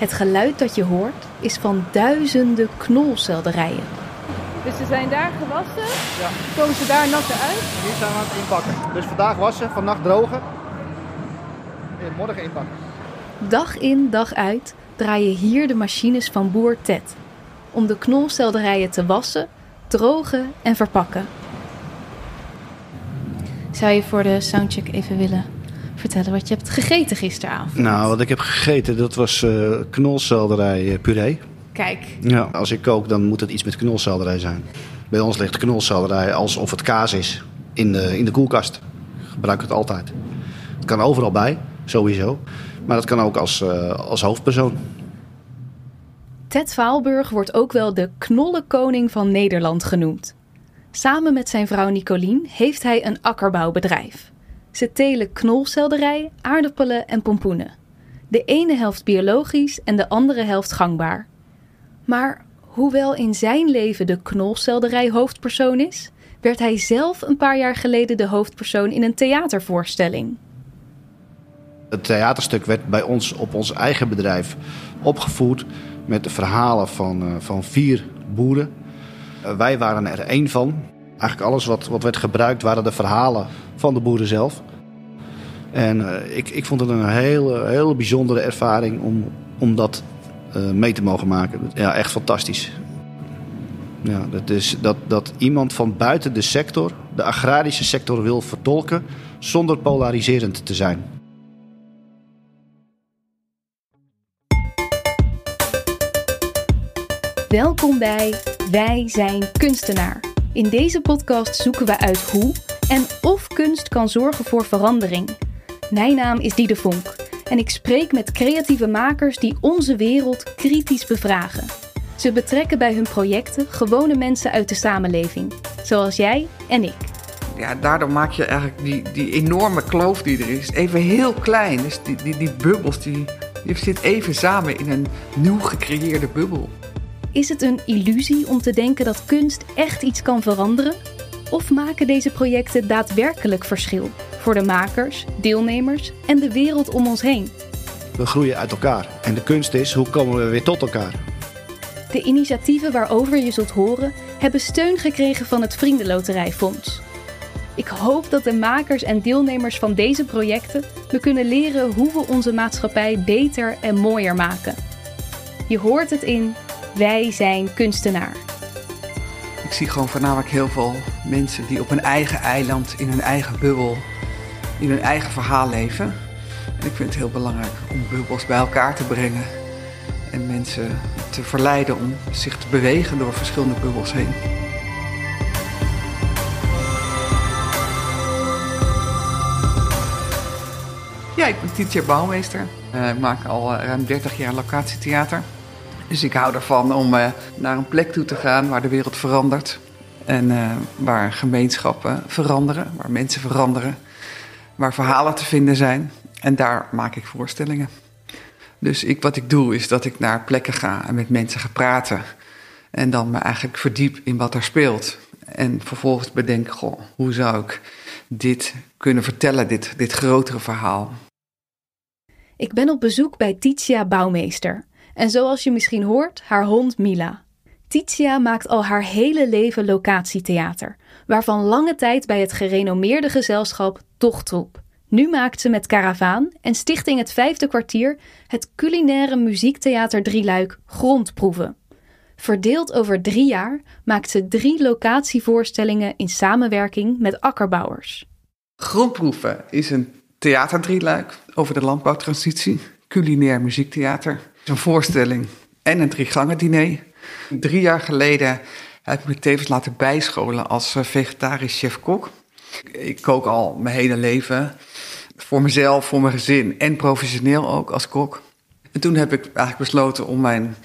Het geluid dat je hoort is van duizenden knolselderijen. Dus ze zijn daar gewassen, Ja. komen ze daar natter uit. Hier zijn we aan het inpakken. Dus vandaag wassen, vannacht drogen. En morgen inpakken. Dag in, dag uit draaien hier de machines van boer Ted. Om de knolselderijen te wassen, drogen en verpakken. Zou je voor de soundcheck even willen vertellen wat je hebt gegeten gisteravond? Nou, wat ik heb gegeten, dat was eh knolselderij eh, puree. Kijk, Ja. Als ik kook, dan moet het iets met knolselderij zijn. Bij ons ligt knolselderij alsof het kaas is in de, in de koelkast. Ik gebruik het altijd. Het kan overal bij, sowieso. Maar dat kan ook als, eh, als hoofdpersoon. Ted Vaalburg wordt ook wel de knollenkoning van Nederland genoemd. Samen met zijn vrouw Nicolien heeft hij een akkerbouwbedrijf. Ze telen knolselderij, aardappelen en pompoenen. De ene helft biologisch en de andere helft gangbaar. Maar hoewel in zijn leven de knolselderij hoofdpersoon is, werd hij zelf een paar jaar geleden de hoofdpersoon in een theatervoorstelling. Het theaterstuk werd bij ons op ons eigen bedrijf opgevoerd met de verhalen van, eh, van vier boeren. Eh, wij waren er één van. Eigenlijk alles wat, wat werd gebruikt waren de verhalen van de boeren zelf. En eh, ik, ik vond het een hele, hele bijzondere ervaring om, om dat eh, mee te mogen maken. Ja, echt fantastisch. Ja, dat, is, dat, dat iemand van buiten de sector, de agrarische sector, wil vertolken zonder polariserend te zijn. Welkom bij Wij zijn kunstenaar. In deze podcast zoeken we uit hoe en of kunst kan zorgen voor verandering. Mijn naam is Diede Vonk en ik spreek met creatieve makers die onze wereld kritisch bevragen. Ze betrekken bij hun projecten gewone mensen uit de samenleving, zoals jij en ik. ja, daardoor maak je eigenlijk die, die enorme kloof die er is even heel klein. Dus die, die, die bubbels, die, je zit even samen in een nieuw gecreëerde bubbel. Is het een illusie om te denken dat kunst echt iets kan veranderen? Of maken deze projecten daadwerkelijk verschil voor de makers, deelnemers en de wereld om ons heen? We groeien uit elkaar. En de kunst is, hoe komen we weer tot elkaar? De initiatieven waarover je zult horen hebben steun gekregen van het Vriendenloterijfonds. Ik hoop dat de makers en deelnemers van deze projecten me kunnen leren hoe we onze maatschappij beter en mooier maken. Je hoort het in Wij zijn kunstenaar. Ik zie gewoon voornamelijk heel veel mensen die op hun eigen eiland, in hun eigen bubbel, in hun eigen verhaal leven. En ik vind het heel belangrijk om bubbels bij elkaar te brengen. En mensen te verleiden om zich te bewegen door verschillende bubbels heen. Ja, ik ben Tietje Bouwmeester. Eh, ik maak al eh, ruim 30 jaar locatietheater. Dus ik hou ervan om eh, naar een plek toe te gaan waar de wereld verandert. En eh, waar gemeenschappen veranderen, waar mensen veranderen. Waar verhalen te vinden zijn. En daar maak ik voorstellingen. Dus ik, wat ik doe is dat ik naar plekken ga en met mensen ga praten. En dan me eigenlijk verdiep in wat er speelt. En vervolgens bedenk, goh, hoe zou ik dit kunnen vertellen, dit, dit grotere verhaal. Ik ben op bezoek bij Titia Bouwmeester. En zoals je misschien hoort, haar hond Mila. Titia maakt al haar hele leven locatietheater, waarvan lange tijd bij het gerenommeerde gezelschap Tochtroep. Nu maakt ze met Caravaan en Stichting Het Vijfde Kwartier het culinaire muziektheater Drieluik Grondproeven. Verdeeld over drie jaar maakt ze drie locatievoorstellingen in samenwerking met akkerbouwers. Grondproeven is een theaterdrieluik over de landbouwtransitie. Culinair muziektheater. Een voorstelling en een driegangen diner. Drie jaar geleden heb ik me tevens laten bijscholen als eh, vegetarisch chef-kok. Ik kook al mijn hele leven. Voor mezelf, voor mijn gezin en professioneel ook als kok. En toen heb ik eigenlijk besloten om mijn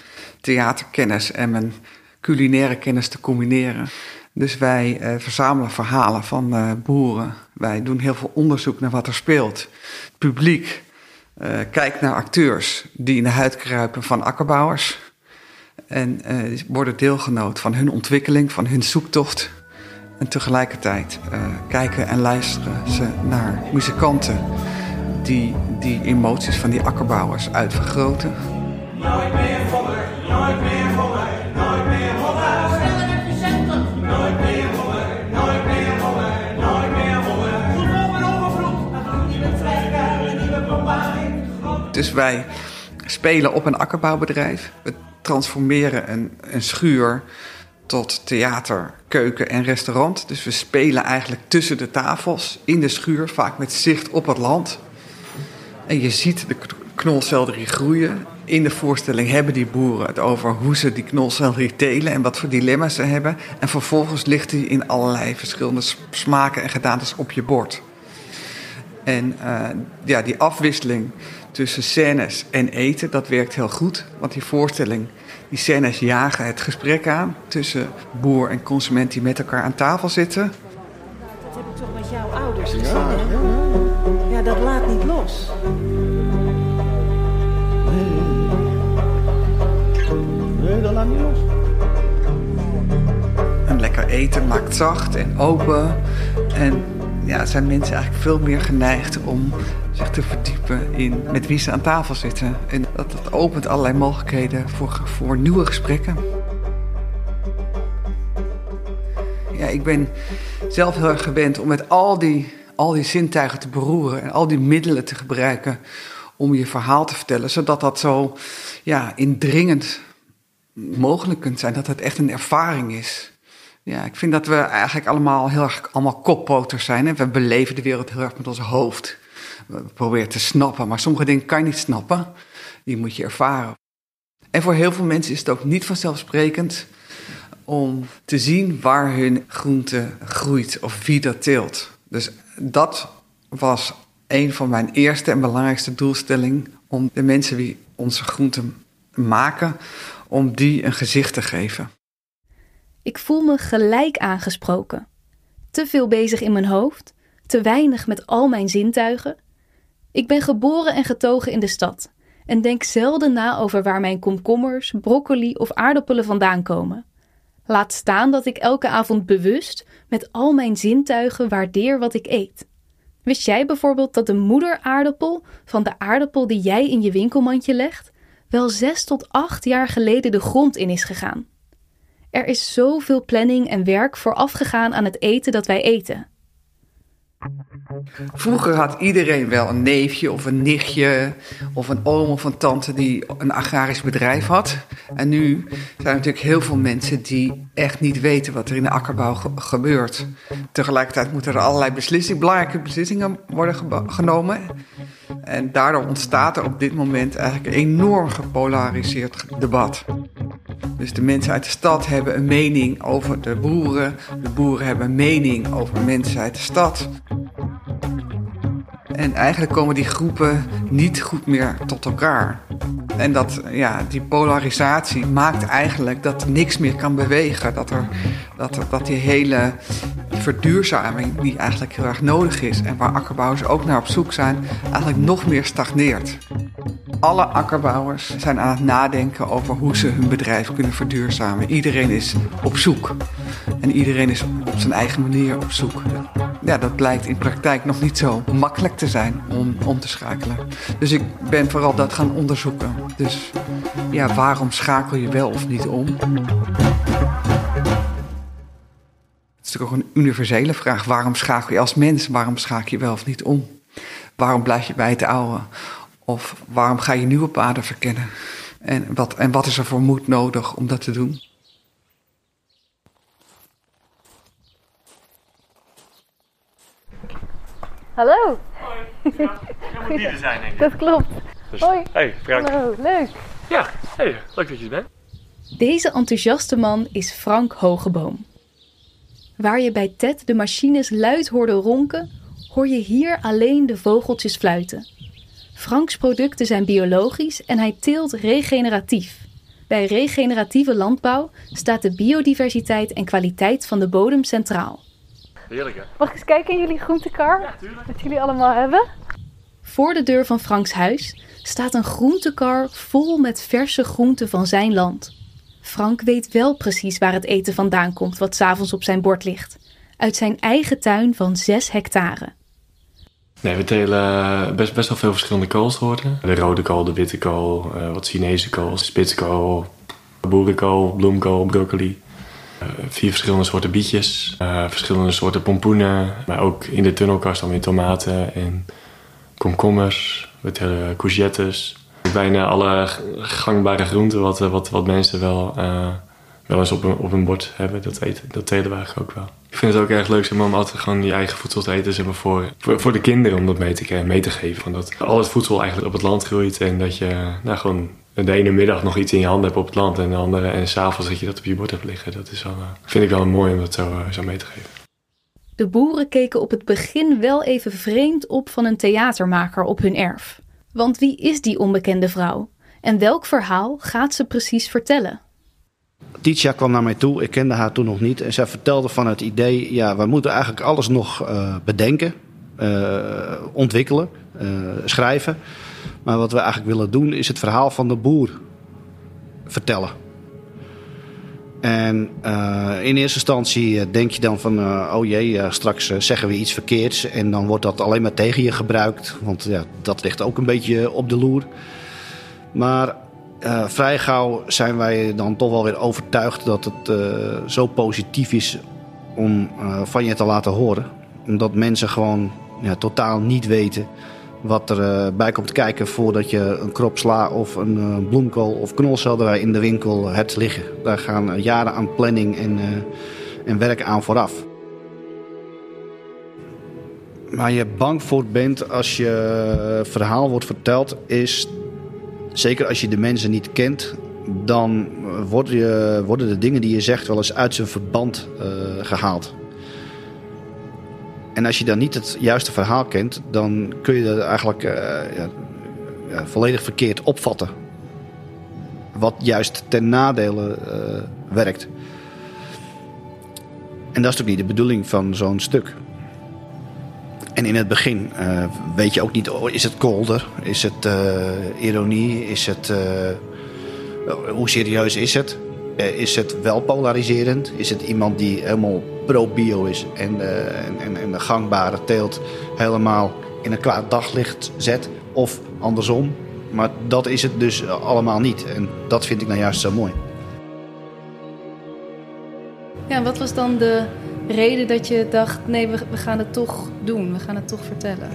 theaterkennis en mijn culinaire kennis te combineren. Dus wij eh, verzamelen verhalen van eh, boeren. Wij doen heel veel onderzoek naar wat er speelt. Het publiek eh, kijkt naar acteurs die in de huid kruipen van akkerbouwers. En eh, worden deelgenoot van hun ontwikkeling, van hun zoektocht. En tegelijkertijd eh, kijken en luisteren ze naar muzikanten die die emoties van die akkerbouwers uitvergroten. Dus wij spelen op een akkerbouwbedrijf. We transformeren een, een schuur tot theater, keuken en restaurant. Dus we spelen eigenlijk tussen de tafels in de schuur, vaak met zicht op het land. En je ziet de knolselderie groeien. In de voorstelling hebben die boeren het over hoe ze die knolselderie telen en wat voor dilemma's ze hebben. En vervolgens ligt die in allerlei verschillende smaken en gedaantes op je bord. En uh, ja, die afwisseling tussen scènes en eten, dat werkt heel goed. Want die voorstelling, die scènes jagen het gesprek aan tussen boer en consument die met elkaar aan tafel zitten. Dat heb ik toch met jouw ouders gezien, hè? Ja, dat laat niet los. Nee, dat laat niet los. Een lekker eten maakt zacht en open. En ja, zijn mensen eigenlijk veel meer geneigd om zich te verdiepen in met wie ze aan tafel zitten. En dat, dat opent allerlei mogelijkheden voor, voor nieuwe gesprekken. Ja, ik ben zelf heel erg gewend om met al die, al die zintuigen te beroeren en al die middelen te gebruiken om je verhaal te vertellen, zodat dat zo ja, indringend mogelijk kunt zijn, dat het echt een ervaring is. Ja, ik vind dat we eigenlijk allemaal heel erg allemaal koppoters zijn. We beleven de wereld heel erg met ons hoofd. We proberen te snappen, maar sommige dingen kan je niet snappen. Die moet je ervaren. En voor heel veel mensen is het ook niet vanzelfsprekend om te zien waar hun groente groeit of wie dat teelt. Dus dat was een van mijn eerste en belangrijkste doelstellingen om de mensen die onze groenten maken, om die een gezicht te geven. Ik voel me gelijk aangesproken. Te veel bezig in mijn hoofd, te weinig met al mijn zintuigen. Ik ben geboren en getogen in de stad en denk zelden na over waar mijn komkommers, broccoli of aardappelen vandaan komen. Laat staan dat ik elke avond bewust met al mijn zintuigen waardeer wat ik eet. Wist jij bijvoorbeeld dat de moederaardappel van de aardappel die jij in je winkelmandje legt, wel zes tot acht jaar geleden de grond in is gegaan? Er is zoveel planning en werk voorafgegaan aan het eten dat wij eten. Vroeger had iedereen wel een neefje of een nichtje of een oom of een tante die een agrarisch bedrijf had. En nu zijn er natuurlijk heel veel mensen die echt niet weten wat er in de akkerbouw gebeurt. Tegelijkertijd moeten er allerlei beslissingen, belangrijke beslissingen worden genomen. En daardoor ontstaat er op dit moment eigenlijk een enorm gepolariseerd debat. Dus de mensen uit de stad hebben een mening over de boeren. De boeren hebben een mening over mensen uit de stad. En eigenlijk komen die groepen niet goed meer tot elkaar. En dat, ja, die polarisatie maakt eigenlijk dat niks meer kan bewegen. Dat, er, dat, dat die hele verduurzaming, die eigenlijk heel erg nodig is en waar akkerbouwers ook naar op zoek zijn, eigenlijk nog meer stagneert. Alle akkerbouwers zijn aan het nadenken over hoe ze hun bedrijf kunnen verduurzamen. Iedereen is op zoek. En iedereen is op zijn eigen manier op zoek. Ja, dat blijkt in praktijk nog niet zo makkelijk te zijn om om te schakelen. Dus ik ben vooral dat gaan onderzoeken. Dus ja, waarom schakel je wel of niet om? Het is natuurlijk ook een universele vraag. Waarom schakel je als mens? Waarom schakel je wel of niet om? Waarom blijf je bij het oude? Of waarom ga je nieuwe paden verkennen? En wat, en wat is er voor moed nodig om dat te doen? Hallo. Hoi. Ja, moet hier zijn, denk ik. Dat klopt. Dus- Hoi. Hey, Frank. Hallo, leuk. Ja, hey, leuk dat je er bent. Deze enthousiaste man is Frank Hogeboom. Waar je bij Ted de machines luid hoorde ronken, hoor je hier alleen de vogeltjes fluiten. Franks producten zijn biologisch en hij teelt regeneratief. Bij regeneratieve landbouw staat de biodiversiteit en kwaliteit van de bodem centraal. Heerlijk, hè? Mag ik eens kijken in jullie groentekar? Ja, tuurlijk. Wat jullie allemaal hebben? Voor de deur van Franks huis staat een groentekar vol met verse groenten van zijn land. Frank weet wel precies waar het eten vandaan komt wat s'avonds op zijn bord ligt. Uit zijn eigen tuin van 6 hectare. Nee, we telen best, best wel veel verschillende koolsoorten. De rode kool, de witte kool, eh, wat Chinese kool, spitskool, boerenkool, bloemkool, broccoli. Eh, vier verschillende soorten bietjes, eh, verschillende soorten pompoenen. Maar ook in de tunnelkast dan weer tomaten en komkommers. We telen courgettes. Bijna alle gangbare groenten wat, eh, wat, wat mensen wel, wel eens op een, op een bord hebben. Dat, eten, dat we eigenlijk ook wel. Ik vind het ook erg leuk zeg maar, om altijd gewoon je eigen voedsel te eten zeg maar, voor, voor, voor de kinderen. Om dat mee te, mee te geven. Van dat al het voedsel eigenlijk op het land groeit. En dat je nou, gewoon de ene middag nog iets in je handen hebt op het land. En de andere en s'avonds dat je dat op je bord hebt liggen. Dat is wel, eh, vind ik wel mooi om dat zo, eh, zo mee te geven. De boeren keken op het begin wel even vreemd op van een theatermaker op hun erf. Want wie is die onbekende vrouw? En welk verhaal gaat ze precies vertellen? Titia kwam naar mij toe, ik kende haar toen nog niet. En zij vertelde van het idee, ja, we moeten eigenlijk alles nog eh, bedenken, eh, ontwikkelen, eh, schrijven. Maar wat we eigenlijk willen doen, is het verhaal van de boer vertellen. En eh, in eerste instantie eh, denk je dan van, eh, oh jee, straks zeggen we iets verkeerds. En dan wordt dat alleen maar tegen je gebruikt. Want ja, dat ligt ook een beetje op de loer. Maar vrij gauw zijn wij dan toch wel weer overtuigd dat het zo positief is om van je te laten horen. Omdat mensen gewoon ja, totaal niet weten wat er eh, bij komt kijken voordat je een krop sla of een eh, bloemkool of knolselderij in de winkel hebt liggen. Daar gaan eh, jaren aan planning en, en werk aan vooraf. Waar je bang voor bent als je verhaal wordt verteld, is zeker als je de mensen niet kent, dan worden, je, worden de dingen die je zegt wel eens uit zijn verband eh, gehaald. En als je dan niet het juiste verhaal kent, dan kun je dat eigenlijk eh, ja, ja, volledig verkeerd opvatten. Wat juist ten nadele eh, werkt. En dat is natuurlijk niet de bedoeling van zo'n stuk. En in het begin eh, weet je ook niet, oh, is het kolder? Is het ironie? Is het, eh, hoe serieus is het? Is het wel polariserend? Is het iemand die helemaal pro-bio is en, eh, en, en, en de gangbare teelt helemaal in een kwaad daglicht zet? Of andersom? Maar dat is het dus allemaal niet. En dat vind ik nou juist zo mooi. Ja, wat was dan de reden dat je dacht: nee, we, we gaan het toch doen, we gaan het toch vertellen?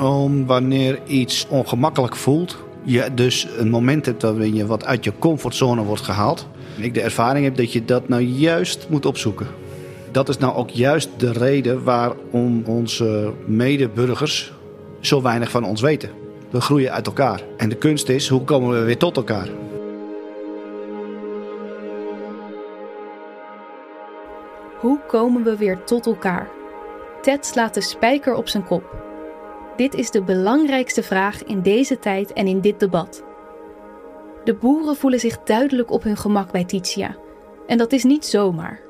Om wanneer iets ongemakkelijk voelt, je dus een moment hebt waarin je wat uit je comfortzone wordt gehaald. En ik de ervaring heb dat je dat nou juist moet opzoeken. Dat is nou ook juist de reden waarom onze medeburgers zo weinig van ons weten. We groeien uit elkaar. En de kunst is, hoe komen we weer tot elkaar? Hoe komen we weer tot elkaar? Ted slaat de spijker op zijn kop. Dit is de belangrijkste vraag in deze tijd en in dit debat. De boeren voelen zich duidelijk op hun gemak bij Titia. En dat is niet zomaar.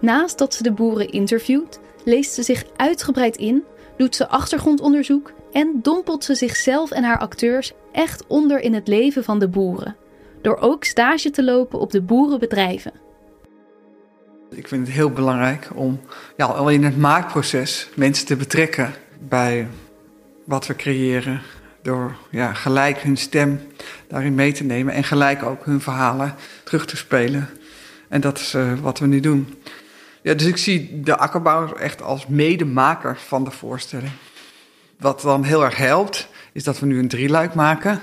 Naast dat ze de boeren interviewt, leest ze zich uitgebreid in, doet ze achtergrondonderzoek en dompelt ze zichzelf en haar acteurs echt onder in het leven van de boeren. Door ook stage te lopen op de boerenbedrijven. Ik vind het heel belangrijk om ja, al in het maakproces mensen te betrekken bij wat we creëren. Door ja, gelijk hun stem daarin mee te nemen en gelijk ook hun verhalen terug te spelen. En dat is uh, wat we nu doen. Ja, dus ik zie de akkerbouwer echt als medemaker van de voorstelling. Wat dan heel erg helpt, is dat we nu een drieluik maken.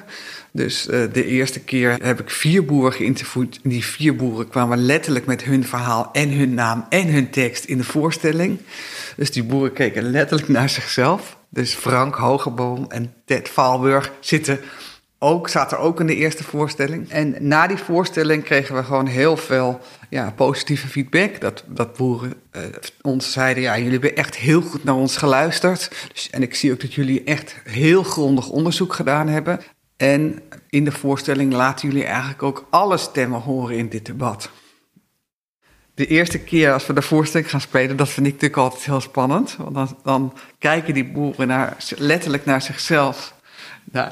Dus uh, de eerste keer heb ik vier boeren geïnterviewd. En die vier boeren kwamen letterlijk met hun verhaal en hun naam en hun tekst in de voorstelling. Dus die boeren keken letterlijk naar zichzelf. Dus Frank Hogeboom en Ted Valburg zitten ook, zaten ook in de eerste voorstelling. En na die voorstelling kregen we gewoon heel veel ja, positieve feedback. Dat, dat boeren uh, ons zeiden, ja, jullie hebben echt heel goed naar ons geluisterd. Dus, en ik zie ook dat jullie echt heel grondig onderzoek gedaan hebben. En in de voorstelling laten jullie eigenlijk ook alle stemmen horen in dit debat. De eerste keer als we de voorstelling gaan spelen, dat vind ik natuurlijk altijd heel spannend. Want dan, dan kijken die boeren naar, letterlijk naar zichzelf. Nou,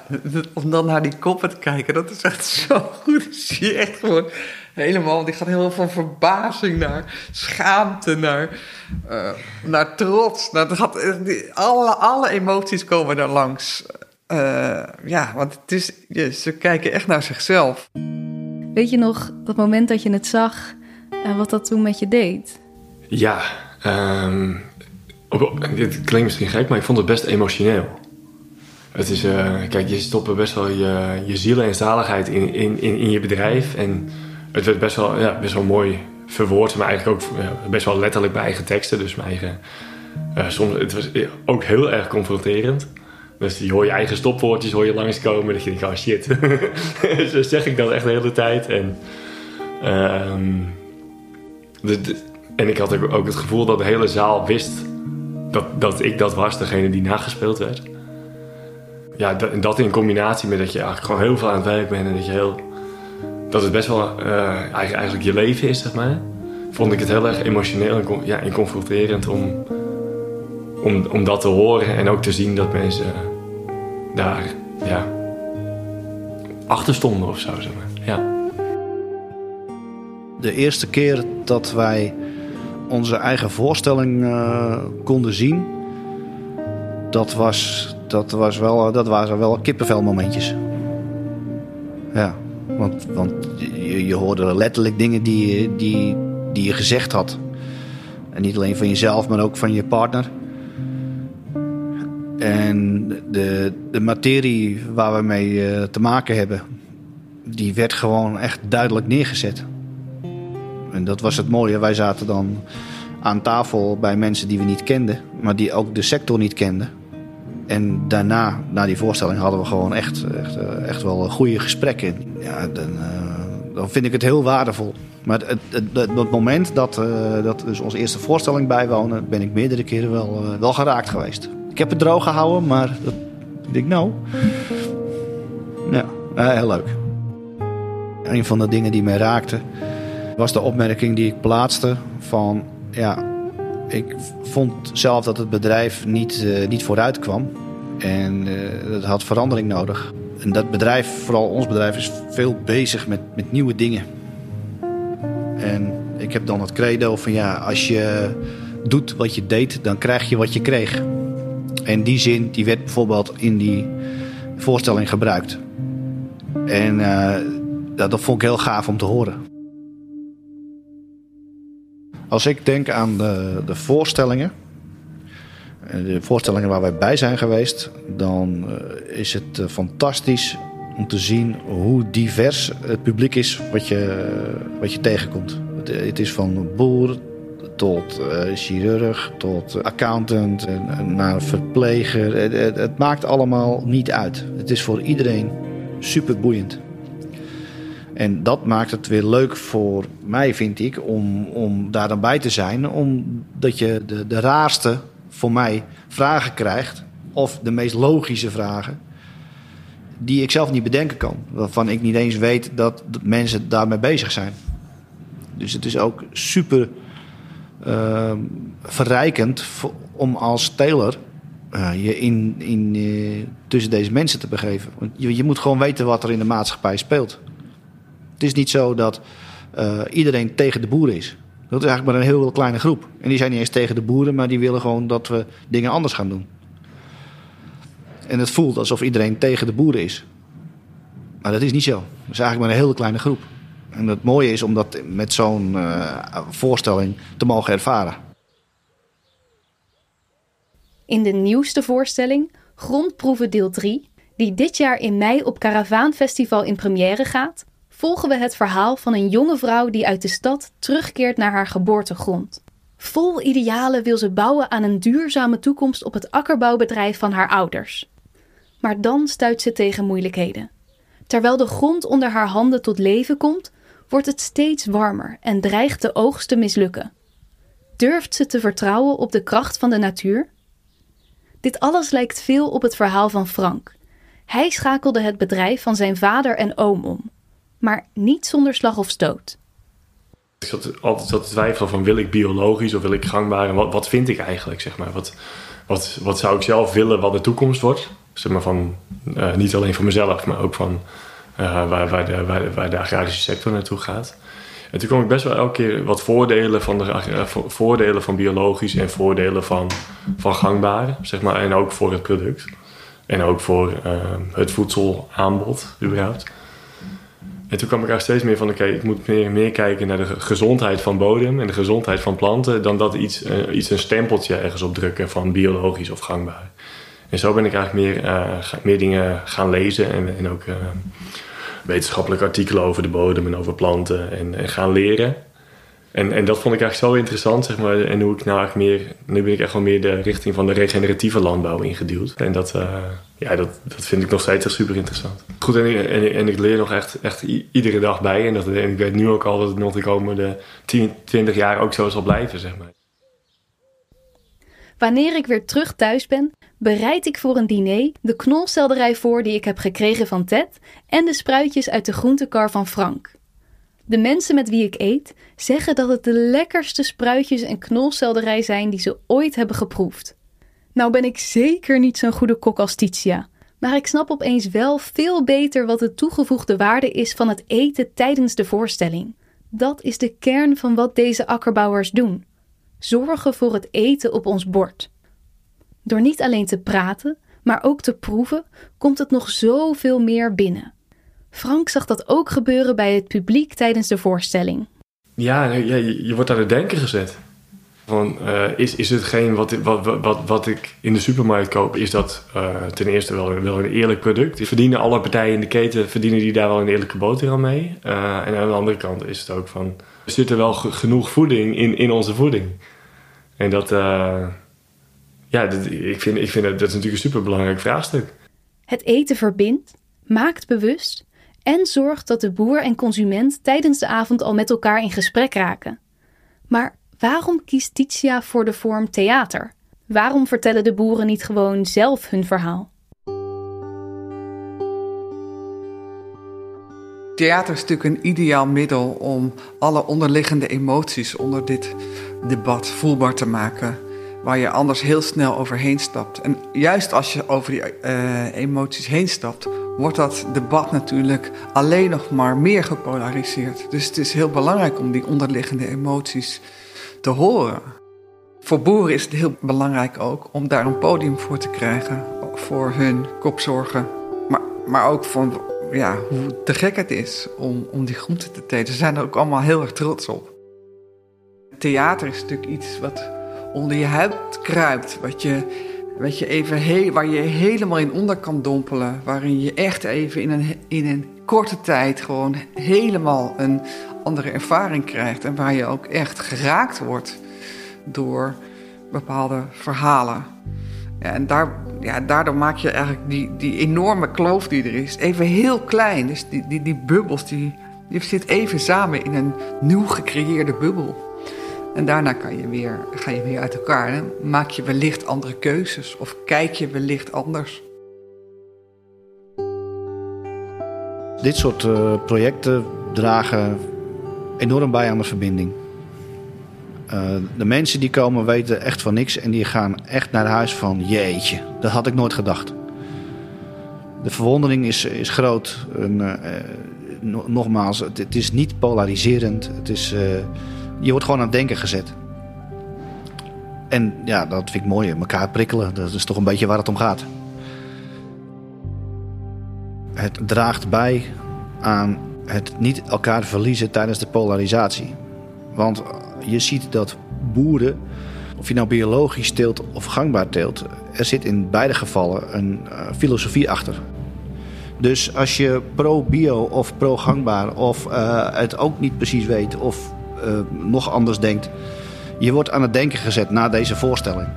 om dan naar die koppen te kijken, dat is echt zo goed. Dan zie je echt gewoon helemaal, die gaat heel van verbazing naar schaamte, naar, eh, naar trots. Nou, dat gaat, alle, alle emoties komen daar langs. Eh, ja, want het is, ja, ze kijken echt naar zichzelf. Weet je nog dat moment dat je het zag en wat dat toen met je deed? Ja, ehm, op- op- dit klinkt misschien gek, maar ik vond het best emotioneel. Het is, eh, kijk, je stopt best wel je, je ziel en zaligheid in, in, in, in je bedrijf. En het werd best wel, ja, best wel mooi verwoord, maar eigenlijk ook best wel letterlijk mijn eigen teksten. Dus mijn eigen, eh, soms, het was ook heel erg confronterend. Dus je hoor je eigen stopwoordjes hoor je langskomen. Dat je denkt, oh shit. Zo zeg ik dat echt de hele tijd. En, ehm, en ik had ook ook het gevoel dat de hele zaal wist dat, dat ik dat was, degene die nagespeeld werd. Ja, dat, dat in combinatie met dat je eigenlijk gewoon heel veel aan het werk bent en dat je heel. dat het best wel eh, eigenlijk, je leven is, zeg maar. Vond ik het heel erg emotioneel en, ja, en confronterend om, om, om dat te horen en ook te zien dat mensen daar ja, achter stonden of zo, zeg maar. Ja. De eerste keer dat wij onze eigen voorstelling eh, konden zien, dat, was, dat, was wel, dat waren wel kippenvelmomentjes. Ja, want, want je, je hoorde letterlijk dingen die, die, die je gezegd had. En niet alleen van jezelf, maar ook van je partner. En de, de materie waar we mee eh, te maken hebben, die werd gewoon echt duidelijk neergezet. En dat was het mooie. Wij zaten dan aan tafel bij mensen die we niet kenden, maar die ook de sector niet kenden. En daarna, na die voorstelling, hadden we gewoon echt, echt, eh, echt wel goede gesprekken. Ja, dan, eh, dan vind ik het heel waardevol. Maar het, het, moment dat, eh, dat dus onze eerste voorstelling bijwonen, ben ik meerdere keren wel, wel geraakt geweest. Ik heb het droog gehouden, maar dat, ik denk nou. Ja, heel leuk. Een van de dingen die mij raakte, was de opmerking die ik plaatste van ja, ik vond zelf dat het bedrijf niet, eh, niet vooruit kwam en eh het had verandering nodig. En dat bedrijf, vooral ons bedrijf, is veel bezig met, met nieuwe dingen. En ik heb dan het credo van ja, als je doet wat je deed, dan krijg je wat je kreeg. En die zin die werd bijvoorbeeld in die voorstelling gebruikt. En eh, dat, dat vond ik heel gaaf om te horen. Als ik denk aan de, de voorstellingen, eh, de voorstellingen waar wij bij zijn geweest, dan eh, is het eh, fantastisch om te zien hoe divers het publiek is wat je, wat je tegenkomt. Het, is van boer tot chirurg, tot accountant, naar verpleger. Het, het- maakt allemaal niet uit. Het is voor iedereen super boeiend. En dat maakt het weer leuk voor mij, vind ik, om, om daar dan bij te zijn. Omdat je de, de raarste, voor mij, vragen krijgt. Of de meest logische vragen. Die ik zelf niet bedenken kan. Waarvan ik niet eens weet dat mensen daarmee bezig zijn. Dus het is ook super ehm, verrijkend om als teler eh, je in, in, eh, tussen deze mensen te begeven. Want je, je moet gewoon weten wat er in de maatschappij speelt. Het is niet zo dat eh, iedereen tegen de boeren is. Dat is eigenlijk maar een heel kleine groep. En die zijn niet eens tegen de boeren, maar die willen gewoon dat we dingen anders gaan doen. En het voelt alsof iedereen tegen de boeren is. Maar dat is niet zo. Dat is eigenlijk maar een hele kleine groep. En het mooie is om dat met zo'n eh, voorstelling te mogen ervaren. In de nieuwste voorstelling, Grondproeven deel 3, die dit jaar in mei op Caravaan Festival in première gaat, volgen we het verhaal van een jonge vrouw die uit de stad terugkeert naar haar geboortegrond. Vol idealen wil ze bouwen aan een duurzame toekomst op het akkerbouwbedrijf van haar ouders. Maar dan stuit ze tegen moeilijkheden. Terwijl de grond onder haar handen tot leven komt, wordt het steeds warmer en dreigt de oogst te mislukken. Durft ze te vertrouwen op de kracht van de natuur? Dit alles lijkt veel op het verhaal van Frank. Hij schakelde het bedrijf van zijn vader en oom om, maar niet zonder slag of stoot. Ik zat altijd te twijfelen van wil ik biologisch of wil ik gangbaar wat, wat vind ik eigenlijk, zeg maar. Wat, wat, wat zou ik zelf willen wat de toekomst wordt? Zeg maar van, eh, niet alleen voor mezelf, maar ook van eh, waar, waar, de, waar, de- agrarische sector naartoe gaat. En toen kwam ik best wel elke keer wat voordelen van, de, vo- voordelen van biologisch en voordelen van, van gangbare, zeg maar. En ook voor het product. En ook voor eh, het voedselaanbod, überhaupt. En toen kwam ik er steeds meer van, oké, ik moet meer, meer kijken naar de ge- gezondheid van bodem en de gezondheid van planten, dan dat iets, eh, iets een stempeltje ergens op drukken van biologisch of gangbaar. En zo ben ik eigenlijk meer, eh, meer dingen gaan lezen en, en ook eh, wetenschappelijke artikelen over de bodem en over planten en, en gaan leren. En, en dat vond ik eigenlijk zo interessant, zeg maar. En hoe ik nou meer, nu ben ik echt wel meer de richting van de regeneratieve landbouw ingeduwd. En dat, ja, dat, dat vind ik nog steeds echt super interessant. Goed, en, en, en ik leer nog echt, echt iedere dag bij. En, dat, ik weet nu ook al dat het nog de komende 10, 20 jaar ook zo zal blijven, zeg maar. Wanneer ik weer terug thuis ben, bereid ik voor een diner de knolselderij voor die ik heb gekregen van Ted en de spruitjes uit de groentekar van Frank. De mensen met wie ik eet zeggen dat het de lekkerste spruitjes en knolselderij zijn die ze ooit hebben geproefd. Nou ben ik zeker niet zo'n goede kok als Titia, maar ik snap opeens wel veel beter wat de toegevoegde waarde is van het eten tijdens de voorstelling. Dat is de kern van wat deze akkerbouwers doen zorgen voor het eten op ons bord. Door niet alleen te praten, maar ook te proeven, komt het nog zoveel meer binnen. Frank zag dat ook gebeuren bij het publiek tijdens de voorstelling. Ja, je, je wordt aan het denken gezet. Van, eh, is, is hetgeen wat, wat, wat, wat ik in de supermarkt koop, is dat eh, ten eerste wel, wel een eerlijk product? Verdienen alle partijen in de keten, verdienen die daar wel een eerlijke boterham mee? Eh, en aan de andere kant is het ook van, zit er wel ge- genoeg voeding in, in onze voeding? En dat, ja, ik vind, ik vind dat, dat is natuurlijk een superbelangrijk vraagstuk. Het eten verbindt, maakt bewust en zorgt dat de boer en consument tijdens de avond al met elkaar in gesprek raken. Maar waarom kiest Titia voor de vorm theater? Waarom vertellen de boeren niet gewoon zelf hun verhaal? Theater is natuurlijk een ideaal middel om alle onderliggende emoties onder dit debat voelbaar te maken. Waar je anders heel snel overheen stapt. En juist als je over die eh, emoties heen stapt, wordt dat debat natuurlijk alleen nog maar meer gepolariseerd. Dus het is heel belangrijk om die onderliggende emoties te horen. Voor boeren is het heel belangrijk ook om daar een podium voor te krijgen. Voor hun kopzorgen. Maar, maar ook van ja, hoe te gek het is om, om die groenten te telen. Ze zijn er ook allemaal heel erg trots op. Theater is natuurlijk iets wat onder je huid kruipt. Wat je, wat je even he- waar je helemaal in onder kan dompelen. Waarin je echt even in een, in een korte tijd gewoon helemaal een andere ervaring krijgt. En waar je ook echt geraakt wordt door bepaalde verhalen. En daar, ja, daardoor maak je eigenlijk die, die enorme kloof die er is even heel klein. Dus die, die, die bubbels, die, die zit even samen in een nieuw gecreëerde bubbel. En daarna kan je weer, ga je weer uit elkaar. Dan maak je wellicht andere keuzes of kijk je wellicht anders. Dit soort eh, projecten dragen enorm bij aan de verbinding. Eh, de mensen die komen weten echt van niks en die gaan echt naar huis van jeetje, dat had ik nooit gedacht. De verwondering is, is groot. Eh, no- nogmaals, het, is niet polariserend. Het is, je wordt gewoon aan het denken gezet. En ja, dat vind ik mooi. Elkaar prikkelen, dat is toch een beetje waar het om gaat. Het draagt bij aan het niet elkaar verliezen tijdens de polarisatie. Want je ziet dat boeren, of je nou biologisch teelt of gangbaar teelt, er zit in beide gevallen een eh, filosofie achter. Dus als je pro-bio of pro-gangbaar of eh, het ook niet precies weet of eh, nog anders denkt, je wordt aan het denken gezet na deze voorstelling.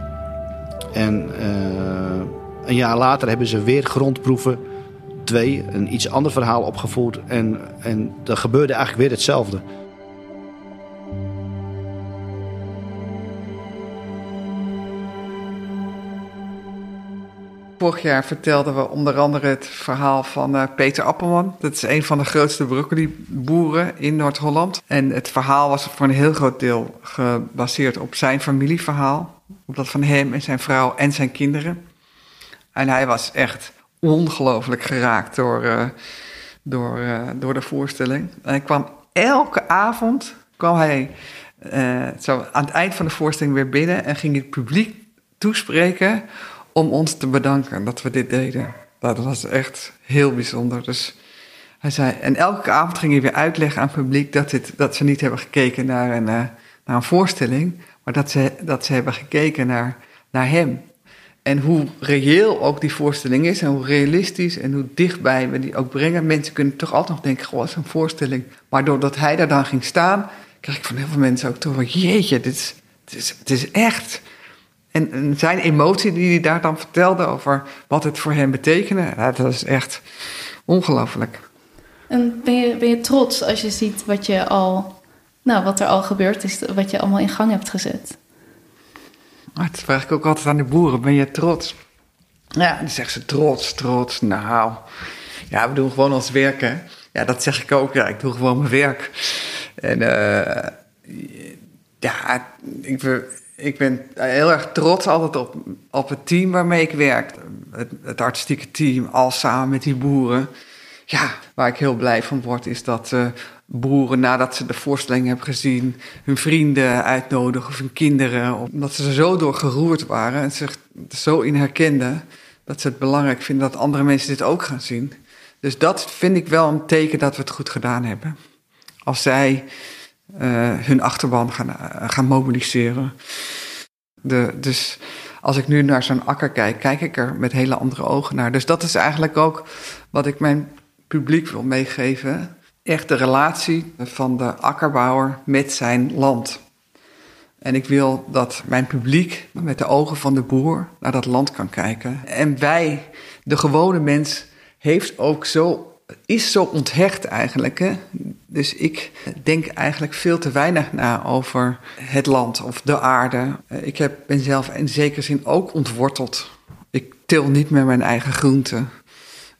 En een jaar later hebben ze weer grondproeven twee, een iets ander verhaal opgevoerd. En, en er gebeurde eigenlijk weer hetzelfde. Vorig jaar vertelden we onder andere het verhaal van eh, Peter Appelman. Dat is een van de grootste broccoliboeren in Noord-Holland. En het verhaal was voor een heel groot deel gebaseerd op zijn familieverhaal. Op dat van hem en zijn vrouw en zijn kinderen. En hij was echt ongelooflijk geraakt door, eh, door, eh, door de voorstelling. En hij kwam elke avond kwam hij eh, zo aan het eind van de voorstelling weer binnen en ging het publiek toespreken om ons te bedanken dat we dit deden. Dat was echt heel bijzonder. Dus hij zei, en elke avond ging hij weer uitleggen aan het publiek dat, dit, dat ze niet hebben gekeken naar een, naar een voorstelling, maar dat ze, dat ze hebben gekeken naar, naar hem. En hoe reëel ook die voorstelling is en hoe realistisch en hoe dichtbij we die ook brengen. Mensen kunnen toch altijd nog denken, goh, dat is een voorstelling. Maar doordat hij daar dan ging staan, kreeg ik van heel veel mensen ook toch jeetje, dit is, het, is, het echt. En, en zijn emotie die hij daar dan vertelde over wat het voor hem betekende, dat is echt ongelooflijk. En ben je, ben je trots als je ziet wat, je al, nou, wat er al gebeurd is, wat je allemaal in gang hebt gezet? Dat vraag ik ook altijd aan de boeren. Ben je trots? Ja, dan zeggen ze trots, trots. Nou, ja, we doen gewoon ons werk, hè. Ja, dat zeg ik ook. Ja, ik doe gewoon mijn werk. En uh, ja, ik ben, heel erg trots altijd op, op het team waarmee ik werk. Het, het artistieke team, al samen met die boeren. Ja, waar ik heel blij van word, is dat uh, boeren nadat ze de voorstelling hebben gezien, hun vrienden uitnodigen of hun kinderen. Omdat ze er zo door geroerd waren en zich zo in herkenden, dat ze het belangrijk vinden dat andere mensen dit ook gaan zien. Dus dat vind ik wel een teken dat we het goed gedaan hebben. Als zij uh, hun achterban gaan, uh, gaan mobiliseren. De, dus als ik nu naar zo'n akker kijk, kijk ik er met hele andere ogen naar. Dus dat is eigenlijk ook wat ik mijn publiek wil meegeven. Echt de relatie van de akkerbouwer met zijn land. En ik wil dat mijn publiek met de ogen van de boer naar dat land kan kijken. En wij, de gewone mens, heeft ook zo, is zo onthecht eigenlijk. Hè? Dus ik denk eigenlijk veel te weinig na over het land of de aarde. Ik heb, ben zelf in zekere zin ook ontworteld. Ik til niet meer mijn eigen groenten.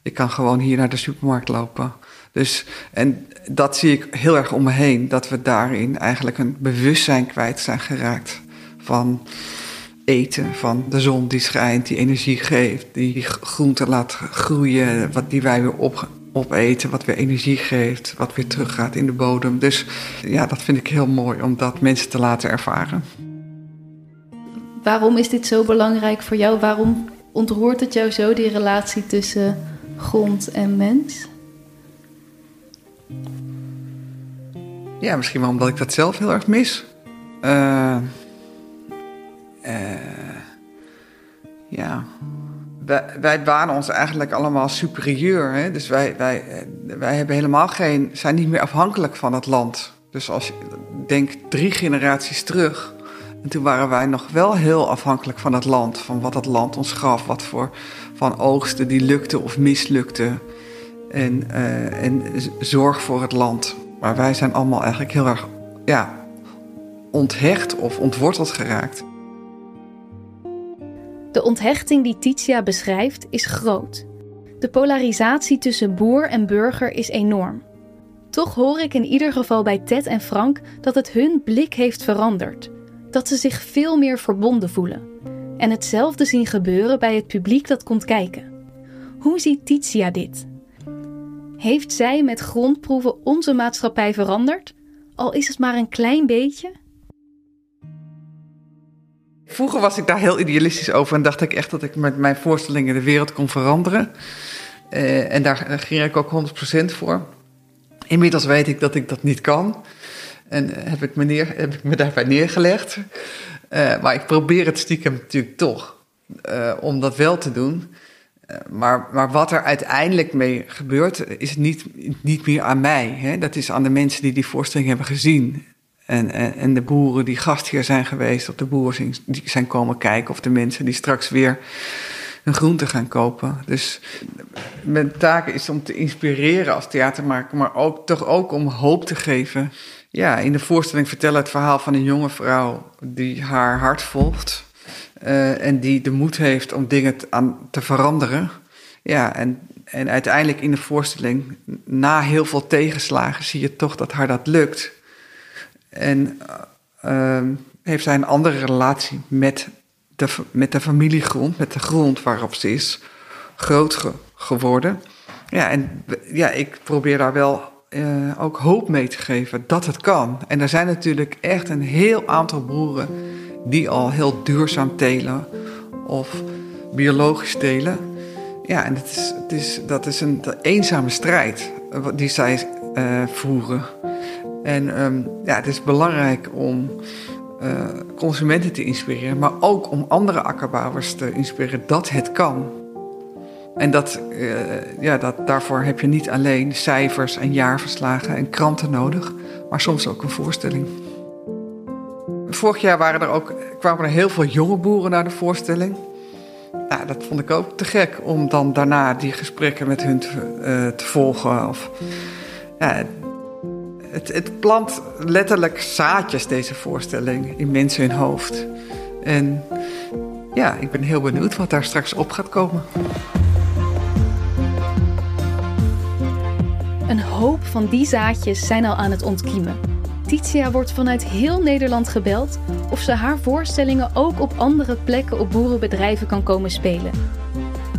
Ik kan gewoon hier naar de supermarkt lopen. Dus, en dat zie ik heel erg om me heen, dat we daarin eigenlijk een bewustzijn kwijt zijn geraakt van eten, van de zon die schijnt, die energie geeft, die groenten laat groeien, wat die wij weer op, opeten, wat weer energie geeft, wat weer teruggaat in de bodem. Dus ja, dat vind ik heel mooi om dat mensen te laten ervaren. Waarom is dit zo belangrijk voor jou? Waarom ontroert het jou zo, die relatie tussen grond en mens? Ja, misschien wel omdat ik dat zelf heel erg mis. Uh, uh, ja. Wij, wij waren ons eigenlijk allemaal superieur. Hè? Dus wij, wij, wij hebben helemaal geen, zijn niet meer afhankelijk van het land. Dus als je denkt drie generaties terug. En toen waren wij nog wel heel afhankelijk van het land. Van wat het land ons gaf. Wat voor van oogsten die lukten of mislukten. En, uh, en zorg voor het land. Maar wij zijn allemaal eigenlijk heel erg ja, onthecht of ontworteld geraakt. De onthechting die Titia beschrijft is groot. De polarisatie tussen boer en burger is enorm. Toch hoor ik in ieder geval bij Ted en Frank dat het hun blik heeft veranderd. Dat ze zich veel meer verbonden voelen. En hetzelfde zien gebeuren bij het publiek dat komt kijken. Hoe ziet Titia dit? Heeft zij met grondproeven onze maatschappij veranderd? Al is het maar een klein beetje? Vroeger was ik daar heel idealistisch over en dacht ik echt dat ik met mijn voorstellingen de wereld kon veranderen. Uh, en daar ging ik ook 100% voor. Inmiddels weet ik dat ik dat niet kan. En heb ik me, neer, heb ik me daarbij neergelegd. Uh, maar ik probeer het stiekem natuurlijk toch uh, om dat wel te doen. Maar, maar wat er uiteindelijk mee gebeurt, is niet, niet meer aan mij. Hè? Dat is aan de mensen die die voorstelling hebben gezien. En, en, de boeren die gastheer zijn geweest, of de boeren die zijn komen kijken, of de mensen die straks weer hun groente gaan kopen. Dus mijn taak is om te inspireren als theatermaker, maar ook, toch ook om hoop te geven. Ja, in de voorstelling vertellen het verhaal van een jonge vrouw die haar hart volgt. Uh, en die de moed heeft om dingen aan, te veranderen. Ja, en, en uiteindelijk in de voorstelling, na heel veel tegenslagen, zie je toch dat haar dat lukt. En uh, heeft zij een andere relatie met de, met de familiegrond, met de grond waarop ze is groot ge, geworden. Ja, en ja, ik probeer daar wel eh, ook hoop mee te geven dat het kan. En er zijn natuurlijk echt een heel aantal boeren die al heel duurzaam telen of biologisch telen. Ja, en het is, het is, dat is een eenzame strijd eh, die zij eh, voeren. En ehm, ja, het is belangrijk om eh, consumenten te inspireren, maar ook om andere akkerbouwers te inspireren dat het kan. En dat, ja, dat, daarvoor heb je niet alleen cijfers en jaarverslagen en kranten nodig, maar soms ook een voorstelling. Vorig jaar waren er ook, kwamen er heel veel jonge boeren naar de voorstelling. Ja, dat vond ik ook te gek om dan daarna die gesprekken met hun te, eh, te volgen. Of, het, het plant letterlijk zaadjes, deze voorstelling, in mensen hun hoofd. En ja, ik ben heel benieuwd wat daar straks op gaat komen. Een hoop van die zaadjes zijn al aan het ontkiemen. Titia wordt vanuit heel Nederland gebeld of ze haar voorstellingen ook op andere plekken op boerenbedrijven kan komen spelen.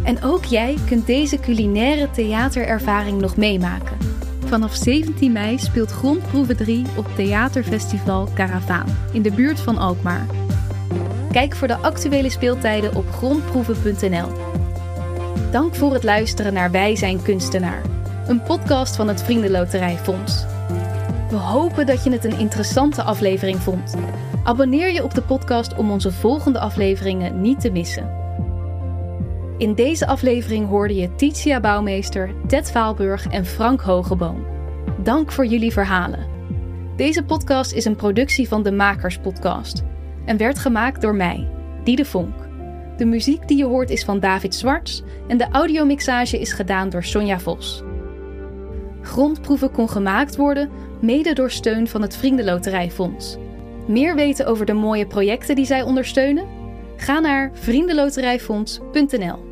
En ook jij kunt deze culinaire theaterervaring nog meemaken. Vanaf 17 mei speelt Grondproeven 3 op Theaterfestival Caravaan in de buurt van Alkmaar. Kijk voor de actuele speeltijden op grondproeven.nl. Dank voor het luisteren naar Wij zijn kunstenaar, een podcast van het Vriendenloterijfonds. We hopen dat je het een interessante aflevering vond. Abonneer je op de podcast om onze volgende afleveringen niet te missen. In deze aflevering hoorde je Titia Bouwmeester, Ted Vaalburg en Frank Hogeboom. Dank voor jullie verhalen. Deze podcast is een productie van de Makers Podcast en werd gemaakt door mij, Diede Vonk. De muziek die je hoort is van David Zwarts en de audiomixage is gedaan door Sonja Vos. Grondproeven kon gemaakt worden mede door steun van het Vriendenloterijfonds. Meer weten over de mooie projecten die zij ondersteunen? Ga naar vriendenloterijfonds.nl.